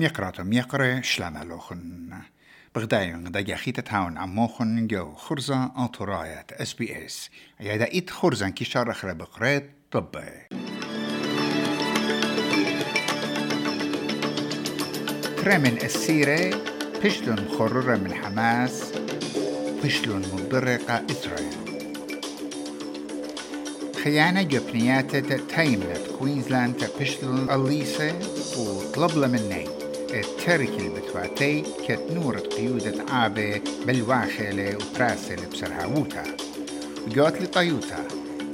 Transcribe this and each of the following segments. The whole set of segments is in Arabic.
ميقرات ميقرة شلامة لوخن بغدايون دا جاخيت تاون عموخن جو خرزة أطرايات اس بي اس يادا إيت خرزة كيشار أخرى بقرات طبي ترمن السيرة بشلون خرورة من حماس بشلون مضرقة إسرائيل خيانة جبنيات تايمنت كوينزلاند بشلون أليسة وطلب مني التركي البتواتي كت نورة قيودة عابة بالواخلة وبراسل بسرهاوتا وجوت لطيوتا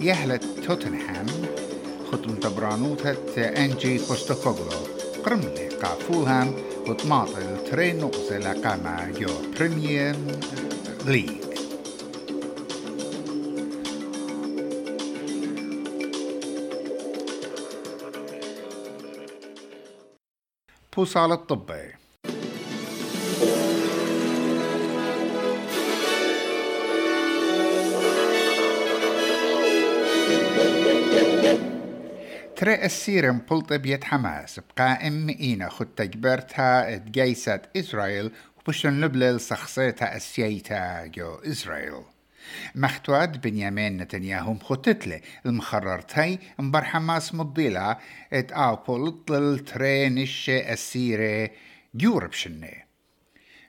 يهلت توتنهام ختم تبرانوتة أنجي بوستوكوغلو قرملي قافولهام وطماطل ترين نقصة لقامة جو بريمير ليج بوصال الطبي ترى السيرم بلط بيت حماس. بقائم إينا خد تجبرتها تجيست إسرائيل وبشن نبلل سخصيتها أسييتا جو إسرائيل. مختواد بنيامين نتنياهو مخطتلة المخررتي مبر حماس مضيلة ات أو بولطل ترينش السيرة جورب شنة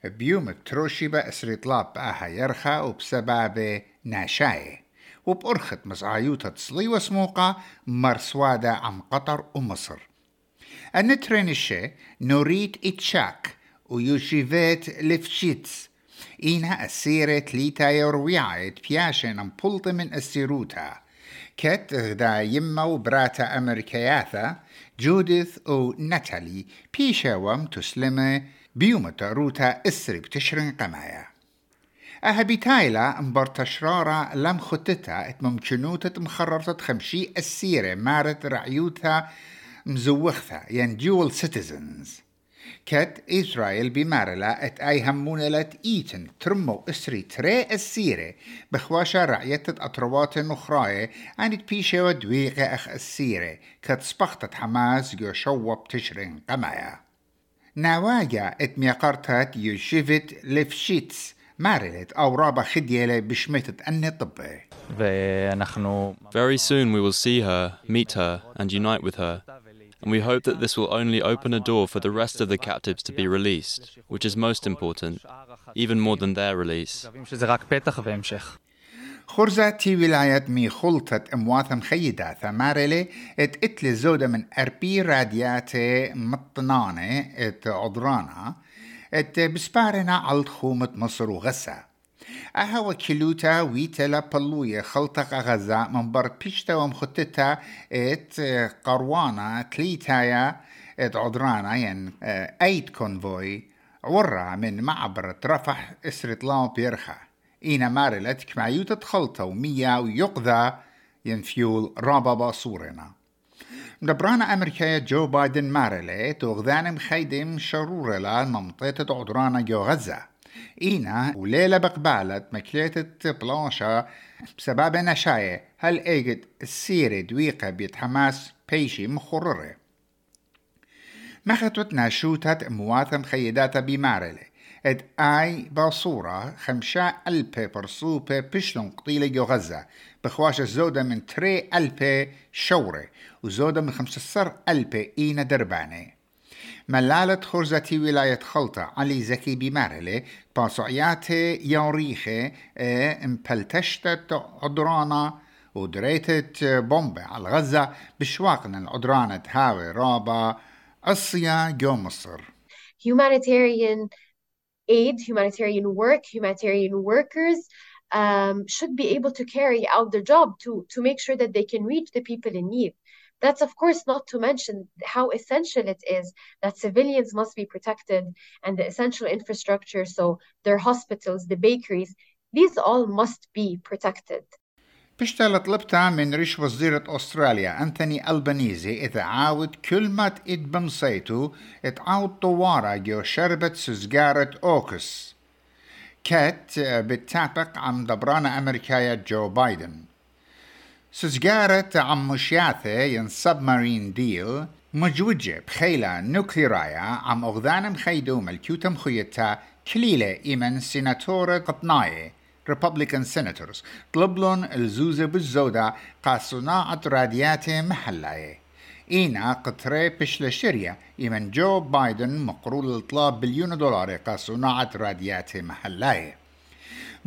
بيوم التروشيبة اسريطلاب أها يرخى وبسبابة ناشاية وبأرخت مسعيوتة تصلي وسموقة مرسوادة عم قطر ومصر النترينشة نوريت اتشاك ويوشيفيت لفشيتس إينها السيرة تليتا يرويعة بياشن أمبولت من السيروتا كت غدا يما وبراتا أمريكياثا جوديث و ناتالي بيشاوم تسلمة بيومتا روتا اسري بتشرن قمايا. أها بتايلا مبر تشرارة لم خطتا اتممكنوتة مخررتة خمشي السيرة مارت رعيوتا مزوختا. يعني dual citizens كت إسرائيل بمارلا إت أي همونلت إيتن ترمو إسري تري السيرة بخواشا رعية أطروات نخراية عند بيشة ودويقة أخ السيرة كت سبختت حماس جو شوب تشرين قمايا نواجا إت ميقارتات يشفت لفشيتس مارلت أو رابا خديلة بشمتت أني طبي Very soon we will see her, meet her, and unite with her. and we hope that this will only open a door for the rest of the captives to be released, which is most important, even more than their release. خرزة ولاية مي خلطة امواث مخيدة ثمارلي ات اتلي زودة من اربي راديات مطنانة ات عضرانا ات بسبارنا على خومة مصر وغسة أها وكيلوتا ويتلا بلوية خلطق غزة من بر بيشتا ومخطتا إت قروانا تليتايا إت عدرانا يعني ايت كونفوي ورا من معبر رفح اسرت لام بيرخا. إينا مارلت كمعيوتة خلطة ومية ويقذى ينفيول رابا باصورنا. مدبرانا أمريكا جو بايدن مارلت وغذان مخيدم شرورلا منطقة عدرانا جو غزة. إينا وليلة بقبالت مكليتة بلانشا بسبب نشاية. هل إيجد السيرة دويقة بيت حماس بيشي مخررة؟ مختوت ناشوتت مواثم خيدات بمارلة. إد آي باصورة خمشا ألبي برصوبة بشلون قطيلة جو غزة. بخواش الزودة من تري ألبي شورة. وزودة من خمسة سر ألبي إينا درباني ملالة خرزتي ولاية خلطة علي زكي بمارلة باسعيات يوريخة امبلتشتت عدرانا ودريتت بومبة على غزة بشواقنا العدرانة هاوي رابا أصيا جو مصر humanitarian aid, humanitarian work, humanitarian workers um, should be able to carry out their job to, to make sure that they can reach the people in need. That's, of course, not to mention how essential it is that civilians must be protected and the essential infrastructure, so their hospitals, the bakeries, these all must be protected. بشتغل طلبتها من ريش وزيرة أستراليا أنتوني ألبانيزي إذا عاود كل ما تقيد بمصيتو اتعاود طوارة جو شربت سزجارة أوكس كات بتعتق عم دبرانة أمريكايا جو بايدن سزجارة عم مشياثة ين سبمارين ديل مجوجة بخيلة نوكليرايا عم أغذان مخيدو ملكيوتا مخيتا كليلة إيمن سيناتورة قطناية ريببليكان سيناتورز. طلبلن الزوزة بالزودة قا صناعة راديات محلاية. إينا قطري بشل شريا إيمن جو بايدن مقرول الطلاب بليون دولار قا صناعة راديات محلاية.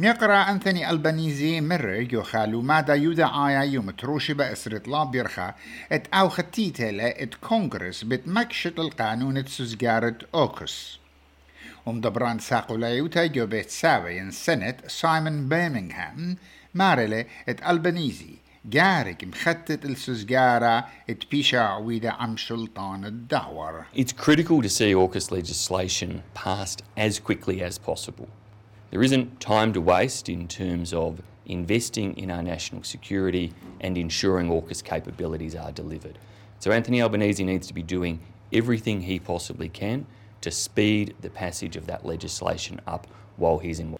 ميقرأ أنثوني ألبانيزي مر يو خالو مادا يودا آيا يوم تروشي طلاب بيرخا إت أو خطيته إت كونغرس بتمكشت القانون تسوزجارة أوكس ومدبران ساقو لايوتا جو بيت ساوي سنة سايمون بيرمنغهام مارلي إت ألبانيزي جارك مخطط السوزجارة إت بيشا عويدة عم سلطان الدعور It's critical to see AUKUS legislation passed as quickly as possible. There isn't time to waste in terms of investing in our national security and ensuring AUKUS capabilities are delivered. So Anthony Albanese needs to be doing everything he possibly can to speed the passage of that legislation up while he's in.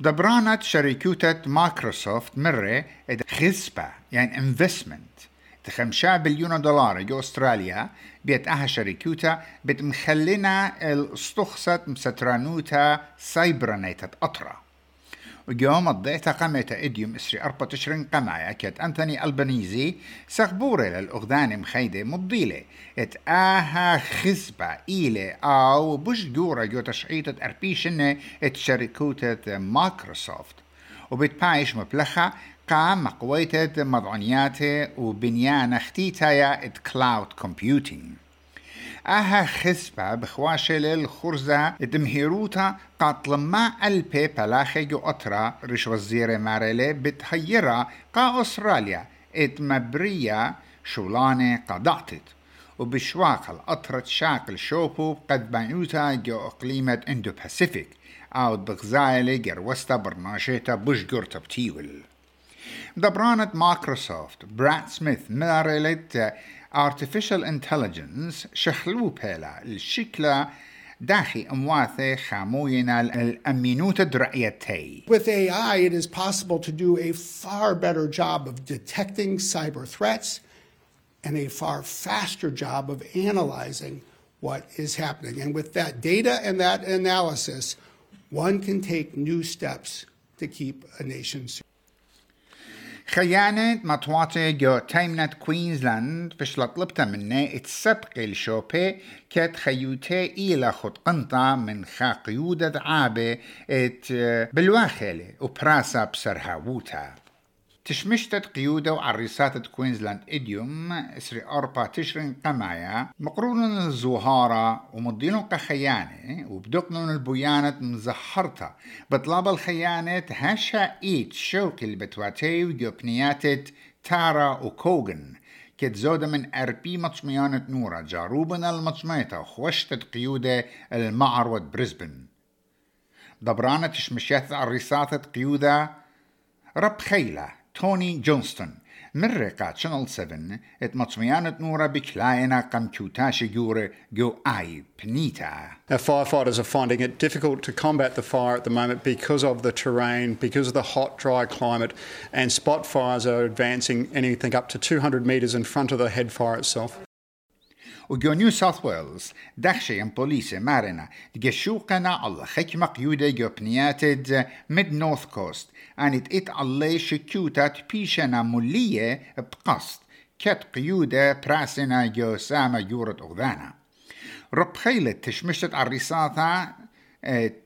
دبرانت شركة مايكروسوفت مرة خزبة يعني انفستمنت تخمشا بليون دولار جو أستراليا بيت أها شركوتا بيت مخلينا الاستخصت مسترانوتا سايبرانيتا أطرا. ويوم الضيطة قمتا إديوم إسري أربع تشرين قمايا كت أنتوني البنيزي سخبوري للاغذان مخيدة مبضيلة إت أها خزبة إيلة أو بش جورا جو تشعيطة أربيشنة إت شركوتة مايكروسوفت. وبتبايش مبلخة قام مقويتة مضعنياته وبنيان اختيتايا ات كلاود كومبيوتينج أها خسبة بخواشة للخرزة دمهيروتا قاتل ما ألبي بلاخي جو أطرا رش وزير مارلي بتهيرا قا أستراليا ات مبرية شولانة قضعتت وبشواق الأطرة شاقل شوبو قد بانيوتا جو أقليمة إندو باسيفيك. أو بغزايلي جروستا برناشيتا بوش جورتا بتيول دبرانة مايكروسوفت براد سميث مارلت artificial intelligence شخلو بيلا الشكلة داخي أمواثي خاموينا الأمينوت درعيتي With AI, it is possible to do a far better job of detecting cyber threats and a far faster job of analyzing what is happening. And with that data and that analysis, one can take new steps to keep a nation secure. خيانة مطواتي جو تايمنة كوينزلاند فش طلبتا منه اتسبق الشوبي كت خيوتي إلى خد قنطة من خاقيودة عابة ات بالواخلة وبراسا بسرهاووتا تشمشتت قيودة وعريسات كوينزلاند إديوم إسري أربع تشرين قمايا مقرون الزوهارة ومضينو قخيانة وبدقنون البيانة مزحرتا بطلاب الخيانة هاشا إيت شوقي البتواتي وجوبنياتت تارا وكوغن. كت زودة من أربي مطميانة نورا جاروبنا المطميتة وخوشتت قيودة المعروة بريسبن. دبرانة تشمشيات عريسات قيودة رب خيلة. Tony Johnston mirreka Channel 7 et matsmianet nura biklaina kamchuta shigure go pnita. Our firefighters are finding it difficult to combat the fire at the moment because of the terrain, because of the hot, dry climate, and spot fires are advancing anything up to 200 metres in front of the head fire itself. وجو نيو ساوث ويلز دخشي ام بوليسي مارنا تجشوقنا على خكمة قيودة جو بنياتد ميد نورث كوست. انت ات علي شكيوتات بيشنا ملية بقصد. كت قيودة براسنا جو سامة يورد أغذانا. رب خيلة تشمشت الرصاثة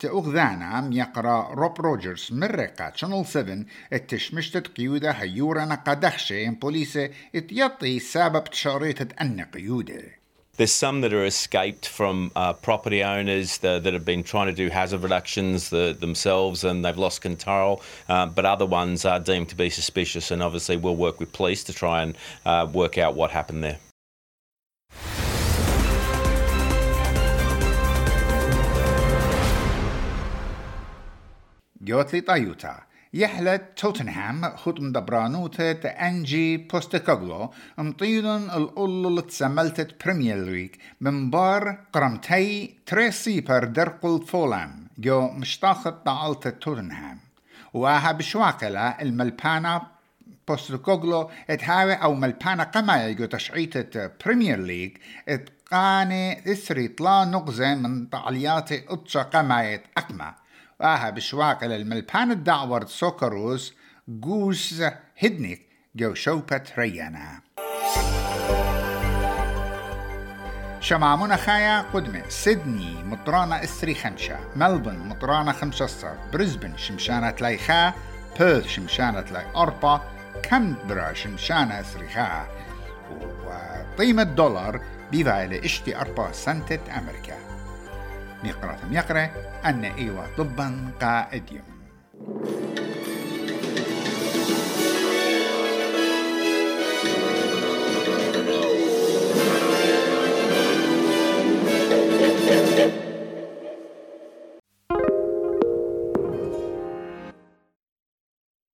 أغذانا يقرا روب روجرز من رقة شانل 7 التشمشتت قيودة هيورنا قدخشي بوليسة اتيطي سبب تشاريتة أن قيودة. There's some that are escaped from uh, property owners that have been trying to do hazard reductions the, themselves and they've lost control, um, but other ones are deemed to be suspicious, and obviously we'll work with police to try and uh, work out what happened there. You're يحلت توتنهام خط مدبرانوتة أنجي بوستكوغلو مطيلن الأولو اللي تسملتت بريمير ليج من بار قرمتي تريسي بر درقل فولام جو مشتاخت طالت توتنهام. وها بشواقلة الملبانا بوستوكوغلو اتهاوي أو ملبانا قما يجو تشعيطة بريمير ليج اتقاني إسري طلا نغزة من طعليات أتشا قمايت أقما وآها بشواق للملبان الدعور سوكروس جوز هدنيك جو شوبة ريانا. شمامونا خايا قدمة سيدني مطرانة إسري خمشة ملبون مطرانة خمسة صار بريسبن شمشانة تلايخا بيرث شمشانة تلاي أربعة كامبرا شمشانة إسريخا وقيمة دولار بيفايلة إشتي أربعة سنتة أمريكا. نقرأ يقرأ أن إيوا طبا قائد يوم